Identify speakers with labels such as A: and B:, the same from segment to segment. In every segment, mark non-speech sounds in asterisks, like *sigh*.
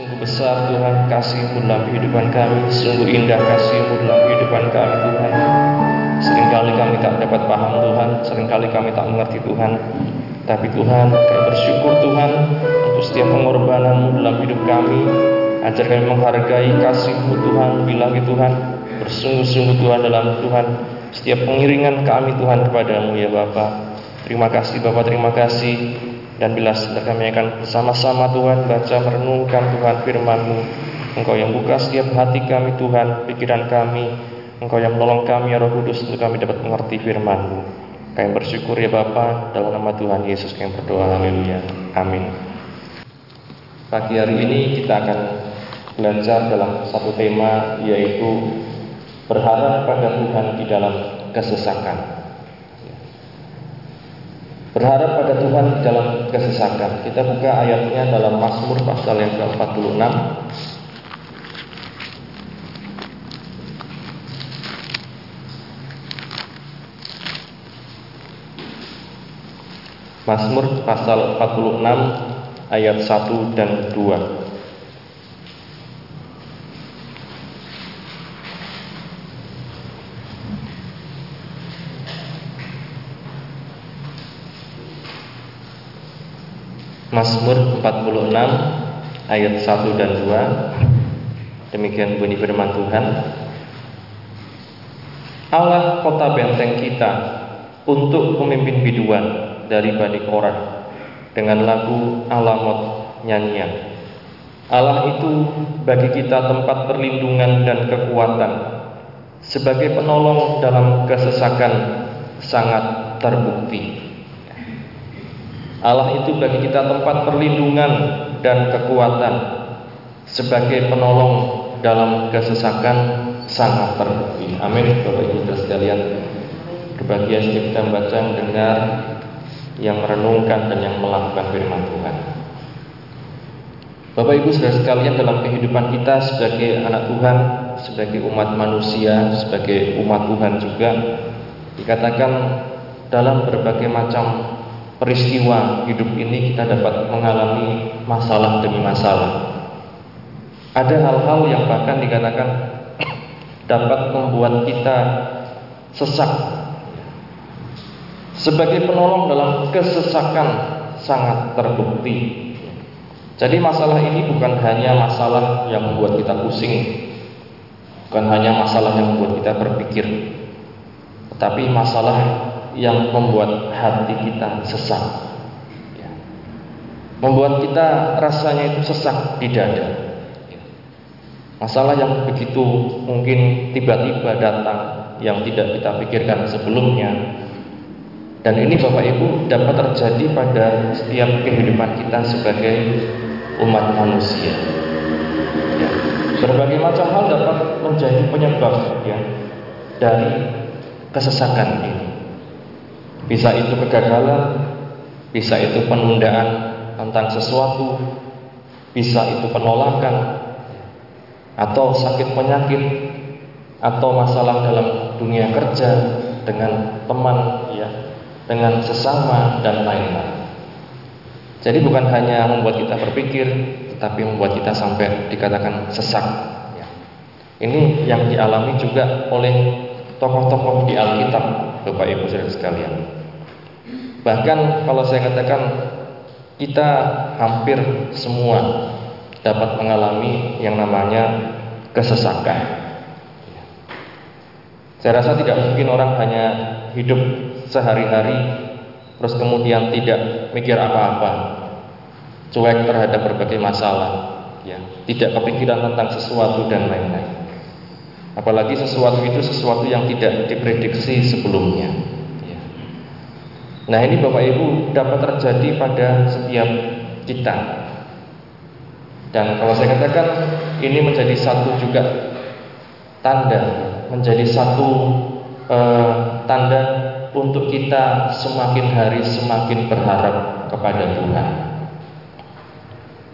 A: Sungguh besar Tuhan kasih-Mu dalam kehidupan kami. Sungguh indah kasih-Mu dalam kehidupan kami Tuhan. Seringkali kami tak dapat paham Tuhan. Seringkali kami tak mengerti Tuhan. Tapi Tuhan kami bersyukur Tuhan Untuk setiap pengorbanan-Mu dalam hidup kami. Ajar kami menghargai kasih-Mu Tuhan. Bilangi Tuhan. Bersungguh-sungguh Tuhan dalam Tuhan. Setiap pengiringan kami Tuhan kepadamu ya Bapa. Terima kasih Bapak, terima kasih dan bila sebentar kami akan bersama-sama Tuhan baca merenungkan Tuhan firman-Mu. Engkau yang buka setiap hati kami Tuhan, pikiran kami. Engkau yang menolong kami ya Roh Kudus untuk kami dapat mengerti firman-Mu. Kami bersyukur ya Bapa dalam nama Tuhan Yesus kami berdoa. Haleluya. Amin. Pagi hari ini kita akan belajar dalam satu tema yaitu berharap pada Tuhan di dalam kesesakan. Berharap pada Tuhan dalam kesesakan. Kita buka ayatnya dalam Mazmur pasal yang ke-46. Mazmur pasal 46 ayat 1 dan 2. Mazmur 46 ayat 1 dan 2 Demikian bunyi firman Tuhan. Allah kota benteng kita untuk pemimpin biduan dari Bani Korah dengan lagu Alamot nyanyian. Allah itu bagi kita tempat perlindungan dan kekuatan sebagai penolong dalam kesesakan sangat terbukti. Allah itu bagi kita tempat perlindungan dan kekuatan sebagai penolong dalam kesesakan sangat terbukti. Amin. Bapak Ibu sekalian, berbahagia setiap kita membaca, mendengar, yang merenungkan dan yang melakukan firman Tuhan. Bapak Ibu saudara sekalian dalam kehidupan kita sebagai anak Tuhan, sebagai umat manusia, sebagai umat Tuhan juga dikatakan dalam berbagai macam peristiwa hidup ini kita dapat mengalami masalah demi masalah. Ada hal-hal yang bahkan dikatakan *coughs* dapat membuat kita sesak. Sebagai penolong dalam kesesakan sangat terbukti. Jadi masalah ini bukan hanya masalah yang membuat kita pusing, bukan hanya masalah yang membuat kita berpikir, tetapi masalah yang membuat hati kita sesak ya. membuat kita rasanya itu sesak di dada ya. masalah yang begitu mungkin tiba-tiba datang yang tidak kita pikirkan sebelumnya dan ini Bapak Ibu dapat terjadi pada setiap kehidupan kita sebagai umat manusia ya. berbagai macam hal dapat menjadi penyebab ya dari kesesakan ini bisa itu kegagalan, bisa itu penundaan tentang sesuatu, bisa itu penolakan, atau sakit penyakit, atau masalah dalam dunia kerja dengan teman, ya, dengan sesama dan lain-lain. Jadi bukan hanya membuat kita berpikir, tetapi membuat kita sampai dikatakan sesak. Ya. Ini yang dialami juga oleh tokoh-tokoh di Alkitab, Bapak Ibu Saudara sekalian. Bahkan kalau saya katakan kita hampir semua dapat mengalami yang namanya kesesakan. Saya rasa tidak mungkin orang hanya hidup sehari-hari terus kemudian tidak mikir apa-apa, cuek terhadap berbagai masalah, ya, tidak kepikiran tentang sesuatu dan lain-lain. Apalagi sesuatu itu sesuatu yang tidak diprediksi sebelumnya. Nah ini Bapak Ibu dapat terjadi pada setiap kita. Dan kalau saya katakan ini menjadi satu juga tanda Menjadi satu eh, tanda untuk kita semakin hari semakin berharap kepada Tuhan.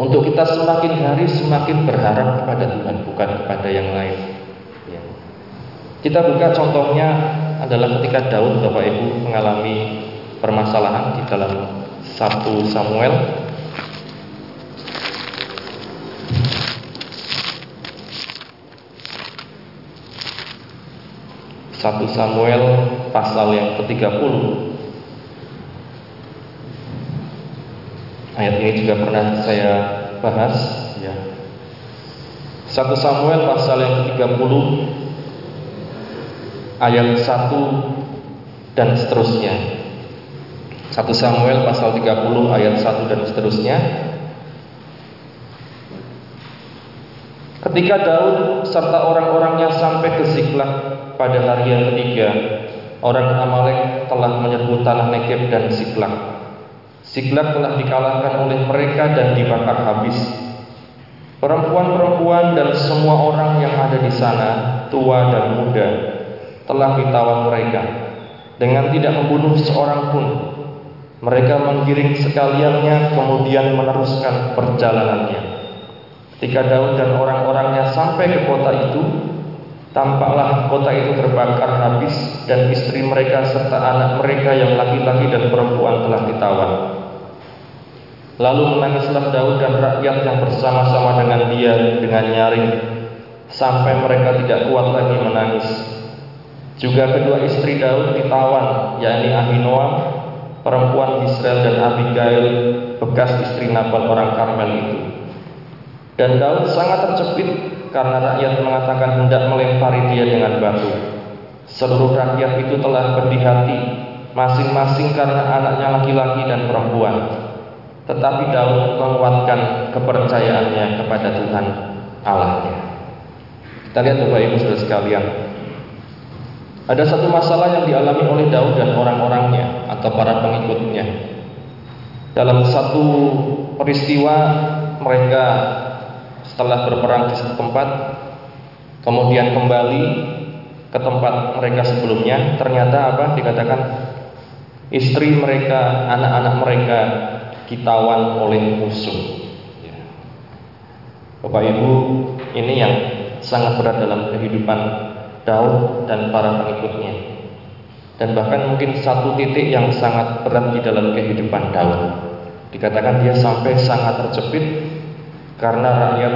A: Untuk kita semakin hari semakin berharap kepada Tuhan Bukan kepada yang lain. Ya. Kita buka contohnya adalah ketika Daud Bapak Ibu mengalami permasalahan di dalam 1 Samuel. Satu Samuel pasal yang ke-30 Ayat ini juga pernah saya bahas ya. satu Samuel pasal yang ke-30 Ayat 1 dan seterusnya. 1 Samuel pasal 30 ayat 1 dan seterusnya. Ketika Daud serta orang-orangnya sampai ke Ziklag pada hari yang ketiga, orang Amalek telah menyerbu tanah Negev dan Ziklag. Ziklag telah dikalahkan oleh mereka dan dibakar habis. Perempuan-perempuan dan semua orang yang ada di sana, tua dan muda, telah ditawan mereka dengan tidak membunuh seorang pun. Mereka menggiring sekaliannya kemudian meneruskan perjalanannya. Ketika Daud dan orang-orangnya sampai ke kota itu, tampaklah kota itu terbakar habis dan istri mereka serta anak mereka yang laki-laki dan perempuan telah ditawan. Lalu menangislah Daud dan rakyat yang bersama-sama dengan dia dengan nyaring sampai mereka tidak kuat lagi menangis. Juga kedua istri Daud ditawan, yakni Ahinoam, perempuan Israel dan Abigail, bekas istri Nabal orang Karmel itu. Dan Daud sangat terjepit karena rakyat mengatakan hendak melempari dia dengan batu. Seluruh rakyat itu telah berdi hati, masing-masing karena anaknya laki-laki dan perempuan. Tetapi Daud menguatkan kepercayaannya kepada Tuhan Allahnya. Kita lihat Bapak Ibu Saudara sekalian. Ada satu masalah yang dialami oleh Daud dan orang-orangnya atau para pengikutnya. Dalam satu peristiwa mereka setelah berperang di satu tempat kemudian kembali ke tempat mereka sebelumnya ternyata apa dikatakan istri mereka anak-anak mereka ditawan oleh musuh ya. Bapak Ibu ini yang sangat berat dalam kehidupan Daud dan para pengikutnya dan bahkan mungkin satu titik yang sangat berat di dalam kehidupan Daud dikatakan dia sampai sangat terjepit karena rakyat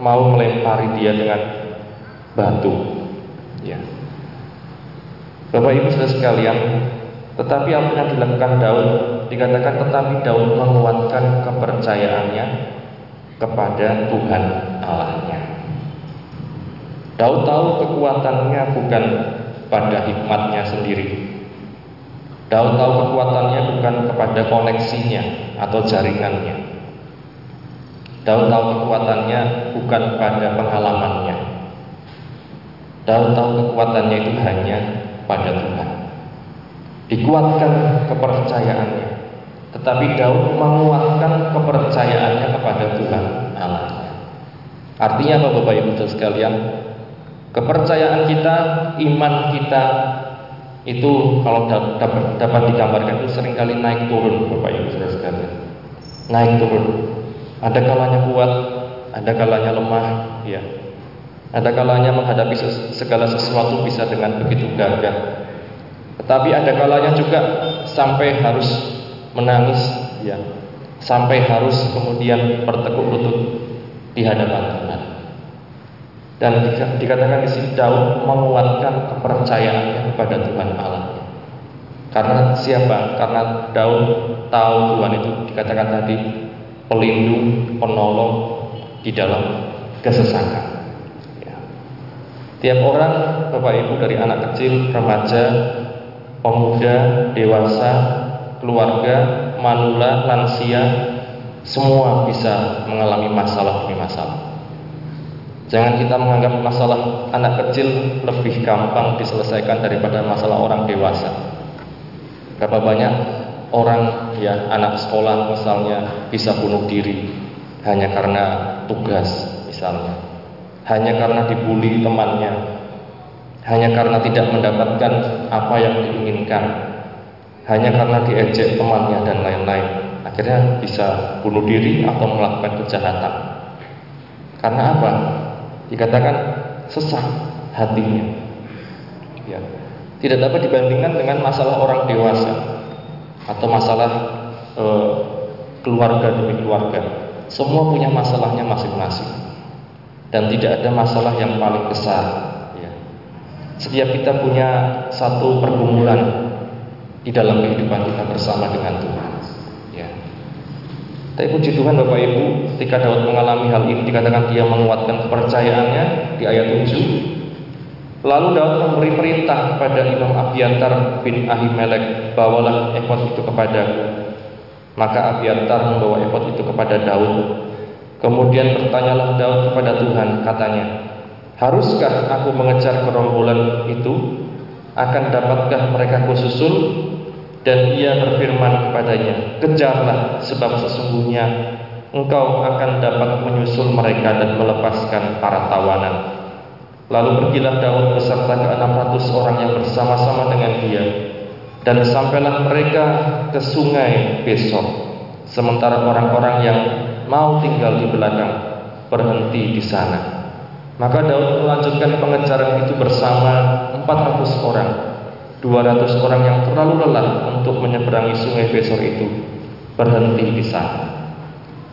A: mau melempari dia dengan batu. Ya. Bapak Ibu saudara sekalian, tetapi apa yang dilakukan Daud dikatakan tetapi Daud menguatkan kepercayaannya kepada Tuhan Allahnya. Daud tahu kekuatannya bukan pada hikmatnya sendiri. Daud tahu kekuatannya bukan kepada koneksinya atau jaringannya. Daud tahu kekuatannya bukan pada pengalamannya. Daud tahu kekuatannya itu hanya pada Tuhan. Dikuatkan kepercayaannya. Tetapi Daud menguatkan kepercayaannya kepada Tuhan Allah. Artinya apa Bapak Ibu sekalian? Kepercayaan kita, iman kita itu kalau dapat, dapat digambarkan itu sering kali naik turun Bapak Ibu sekalian. Naik turun. Ada kalanya kuat, ada kalanya lemah, ya. Ada kalanya menghadapi segala sesuatu bisa dengan begitu gagah. Tetapi ada kalanya juga sampai harus menangis, ya. Sampai harus kemudian bertekuk lutut di hadapan. Dan dikatakan di sini Daud menguatkan kepercayaannya kepada Tuhan Allah. Karena siapa? Karena Daud tahu Tuhan itu dikatakan tadi pelindung, penolong di dalam kesesakan. Ya. Tiap orang, Bapak Ibu dari anak kecil, remaja, pemuda, dewasa, keluarga, manula, lansia, semua bisa mengalami masalah demi masalah. Jangan kita menganggap masalah anak kecil lebih gampang diselesaikan daripada masalah orang dewasa. Berapa banyak orang ya anak sekolah misalnya bisa bunuh diri hanya karena tugas misalnya hanya karena dibully temannya hanya karena tidak mendapatkan apa yang diinginkan hanya karena diejek temannya dan lain-lain. Akhirnya bisa bunuh diri atau melakukan kejahatan. Karena apa dikatakan sesak hatinya ya tidak dapat dibandingkan dengan masalah orang dewasa atau masalah e, keluarga demi keluarga. Semua punya masalahnya masing-masing. Dan tidak ada masalah yang paling besar. Ya. Setiap kita punya satu pergumulan di dalam kehidupan kita bersama dengan Tuhan. Tapi puji Tuhan Bapak Ibu, ketika Daud mengalami hal ini dikatakan dia menguatkan kepercayaannya di ayat 7. Lalu Daud memberi perintah kepada Imam Abiatar bin Ahimelek, bawalah efod itu kepadaku. Maka Abiatar membawa efod itu kepada Daud. Kemudian bertanyalah Daud kepada Tuhan, katanya, Haruskah aku mengejar kerombolan itu? Akan dapatkah mereka kususul? Dan ia berfirman kepadanya, Kejarlah, sebab sesungguhnya engkau akan dapat menyusul mereka dan melepaskan para tawanan. Lalu pergilah Daud beserta ke 600 orang yang bersama-sama dengan dia dan sampailah mereka ke sungai Besor. Sementara orang-orang yang mau tinggal di belakang berhenti di sana. Maka Daud melanjutkan pengejaran itu bersama 400 orang 200 orang yang terlalu lelah untuk menyeberangi sungai Besor itu berhenti di sana.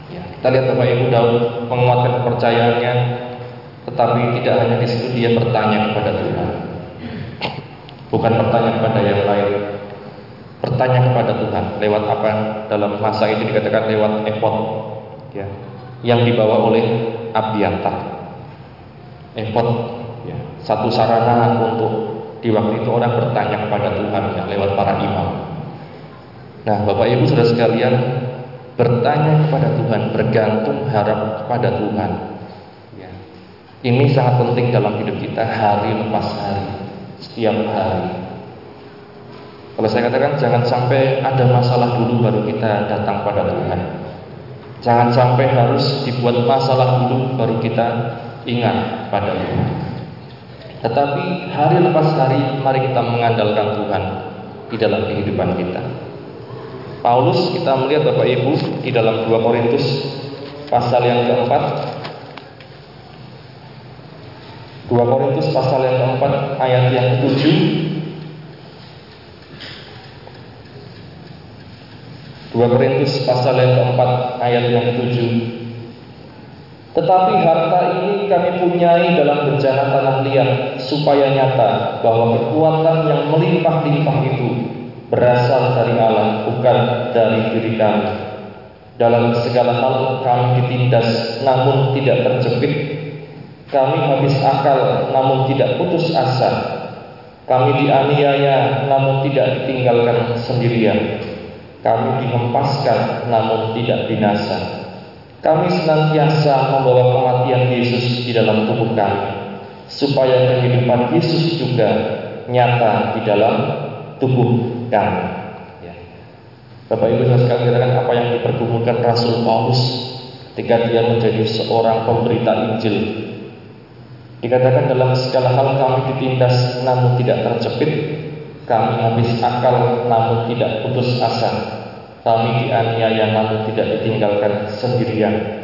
A: Ya, kita lihat Bapak Ibu Daud menguatkan kepercayaannya, tetapi tidak hanya di situ dia bertanya kepada Tuhan. Bukan bertanya kepada yang lain, bertanya kepada Tuhan lewat apa dalam masa itu dikatakan lewat efod ya, yang dibawa oleh Abiatar. Efod ya, satu sarana untuk di waktu itu orang bertanya kepada Tuhan ya, lewat para imam. Nah, Bapak Ibu sudah sekalian bertanya kepada Tuhan, bergantung harap kepada Tuhan. Ya. Ini sangat penting dalam hidup kita hari lepas hari, setiap hari. Kalau saya katakan jangan sampai ada masalah dulu baru kita datang pada Tuhan. Jangan sampai harus dibuat masalah dulu baru kita ingat pada Tuhan. Tetapi hari lepas hari mari kita mengandalkan Tuhan di dalam kehidupan kita. Paulus kita melihat Bapak Ibu di dalam 2 Korintus pasal yang keempat 2 Korintus pasal yang keempat ayat yang ketujuh 2 Korintus pasal yang keempat ayat yang ketujuh. Tetapi harta ini kami punyai dalam bencana tanah liat supaya nyata bahwa kekuatan yang melimpah-limpah itu berasal dari Allah bukan dari diri kami. Dalam segala hal kami ditindas namun tidak terjepit. Kami habis akal namun tidak putus asa. Kami dianiaya namun tidak ditinggalkan sendirian kami dihempaskan namun tidak binasa. Kami senantiasa membawa kematian Yesus di dalam tubuh kami, supaya kehidupan Yesus juga nyata di dalam tubuh kami. Ya. Bapak Ibu sekalian katakan apa yang dipergumulkan Rasul Paulus ketika dia menjadi seorang pemberita Injil. Dikatakan dalam segala hal kami ditindas namun tidak terjepit, kami habis akal namun tidak putus asa. Kami dianiaya namun tidak ditinggalkan sendirian.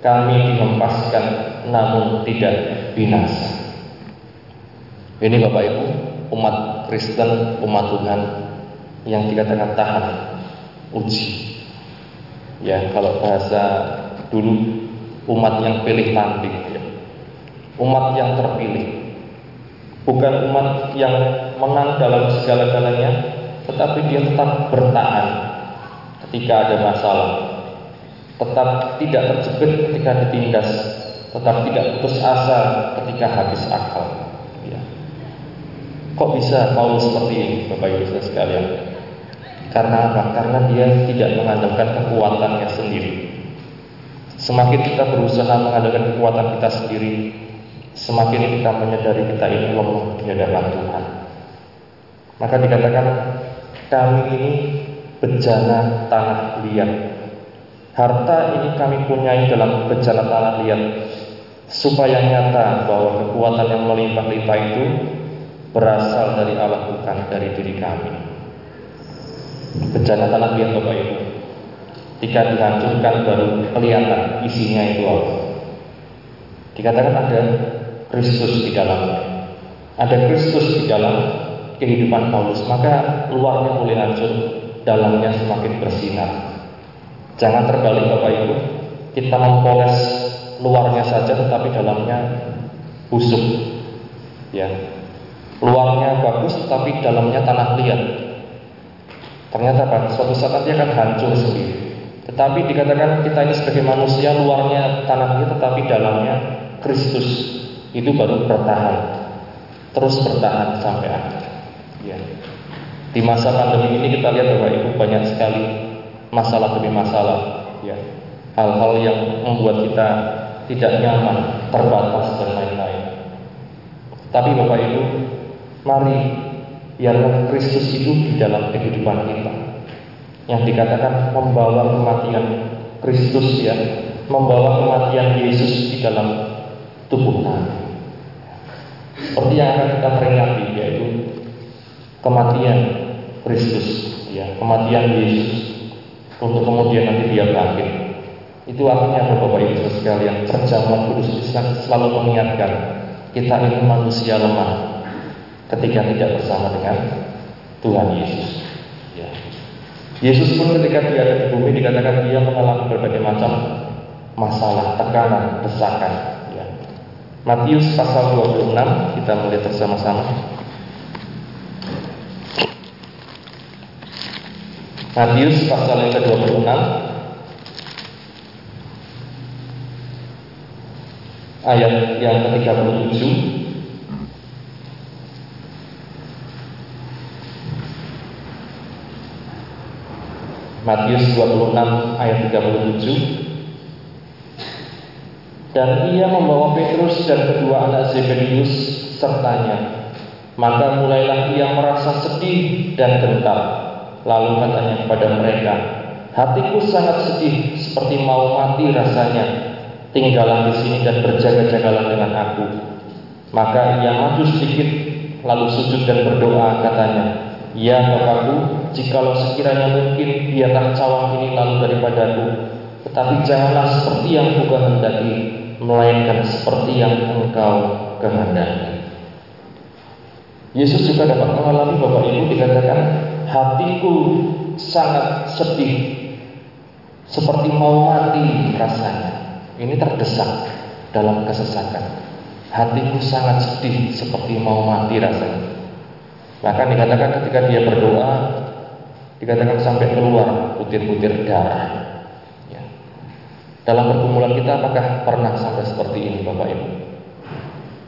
A: Kami dihempaskan namun tidak binasa. Ini Bapak Ibu, umat Kristen, umat Tuhan yang dikatakan tahan uji. Ya, kalau bahasa dulu umat yang pilih tanding, ya. umat yang terpilih, bukan umat yang menang dalam segala-galanya, tetapi dia tetap bertahan ketika ada masalah, tetap tidak terjepit ketika ditindas, tetap tidak putus asa ketika habis akal. Ya. Kok bisa Paulus seperti ini, Bapak Ibu sekalian? Karena apa? Karena dia tidak mengandalkan kekuatannya sendiri. Semakin kita berusaha mengandalkan kekuatan kita sendiri, semakin kita menyadari kita ini lemah di hadapan Tuhan. Maka dikatakan kami ini bencana tanah liat. Harta ini kami punyai dalam bencana tanah liat supaya nyata bahwa kekuatan yang melimpah-limpah itu berasal dari Allah bukan dari diri kami. Bencana tanah liat Bapak Ibu. Jika dihancurkan baru kelihatan isinya itu apa. Dikatakan ada Kristus di dalamnya. Ada Kristus di dalam kehidupan Paulus, maka luarnya boleh hancur, dalamnya semakin bersinar. Jangan terbalik Bapak Ibu, kita mempoles luarnya saja tetapi dalamnya busuk. Ya. luarnya bagus tapi dalamnya tanah liat. Ternyata apa? Suatu saat nanti akan hancur sendiri. Tetapi dikatakan kita ini sebagai manusia luarnya tanah liat tetapi dalamnya Kristus itu baru bertahan terus bertahan sampai akhir. Ya. Di masa pandemi ini kita lihat bahwa Ibu banyak sekali masalah demi masalah, ya. Hal-hal yang membuat kita tidak nyaman, terbatas dan lain-lain. Tapi Bapak Ibu, mari biarlah Kristus itu di dalam kehidupan kita. Yang dikatakan membawa kematian Kristus ya, membawa kematian Yesus di dalam tubuh kami. Seperti yang akan kita peringati yaitu kematian Kristus, ya, kematian Yesus untuk kemudian nanti dia bangkit. Itu artinya Bapak Ibu sekalian, perjamuan kudus selalu mengingatkan kita ini manusia lemah ketika tidak bersama dengan Tuhan Yesus. Ya. Yesus pun ketika dia ada di bumi dikatakan dia mengalami berbagai macam masalah, tekanan, desakan, Matius pasal 26 kita melihat bersama-sama. Matius pasal yang ke-26 ayat yang ke-37 Matius 26 ayat 37 dan ia membawa Petrus dan kedua anak Zebedius sertanya. Maka mulailah ia merasa sedih dan gentar. Lalu katanya kepada mereka, Hatiku sangat sedih seperti mau mati rasanya. Tinggallah di sini dan berjaga-jagalah dengan aku. Maka ia maju sedikit, lalu sujud dan berdoa katanya, Ya Bapakku, jikalau sekiranya mungkin biarlah cawang ini lalu daripadaku, tetapi janganlah seperti yang kukehendaki, melainkan seperti yang engkau kehendaki. Yesus juga dapat mengalami Bapak Ibu dikatakan hatiku sangat sedih seperti mau mati rasanya. Ini terdesak dalam kesesakan. Hatiku sangat sedih seperti mau mati rasanya. Bahkan dikatakan ketika dia berdoa dikatakan sampai keluar butir-butir darah dalam pergumulan kita apakah pernah sampai seperti ini Bapak Ibu?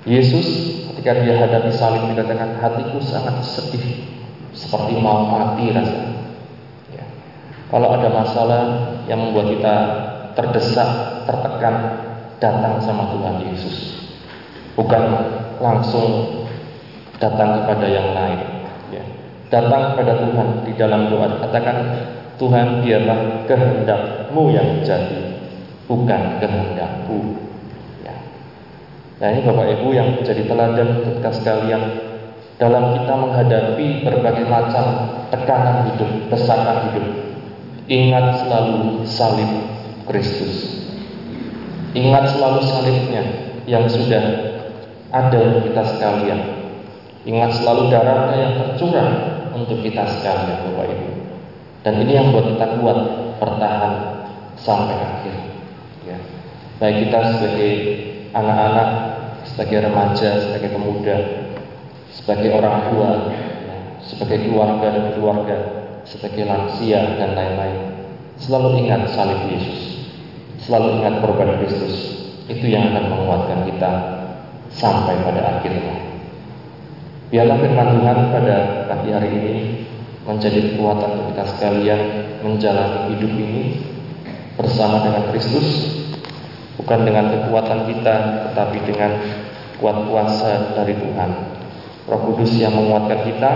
A: Yesus ketika dia hadapi salib dikatakan hatiku sangat sedih seperti mau mati rasanya. Ya. Kalau ada masalah yang membuat kita terdesak, tertekan, datang sama Tuhan Yesus. Bukan langsung datang kepada yang lain. Ya. Datang kepada Tuhan di dalam doa. Katakan Tuhan biarlah kehendakmu yang jadi bukan kehendakku. Ya. Nah ini Bapak Ibu yang menjadi teladan kita sekalian dalam kita menghadapi berbagai macam tekanan hidup, desakan hidup. Ingat selalu salib Kristus. Ingat selalu salibnya yang sudah ada kita sekalian. Ingat selalu darahnya yang tercurah untuk kita sekalian Bapak Ibu. Dan ini yang buat kita kuat bertahan sampai akhir baik kita sebagai anak-anak, sebagai remaja, sebagai pemuda, sebagai orang tua, sebagai keluarga dan keluarga, sebagai lansia dan lain-lain. Selalu ingat salib Yesus, selalu ingat korban Kristus. Itu yang akan menguatkan kita sampai pada akhirnya. Biarlah firman Tuhan pada pagi hari ini menjadi kekuatan untuk kita sekalian menjalani hidup ini bersama dengan Kristus bukan dengan kekuatan kita tetapi dengan kuat kuasa dari Tuhan Roh Kudus yang menguatkan kita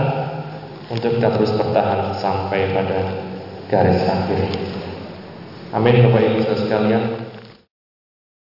A: untuk kita terus bertahan sampai pada garis akhir. Amin Bapak Ibu sekalian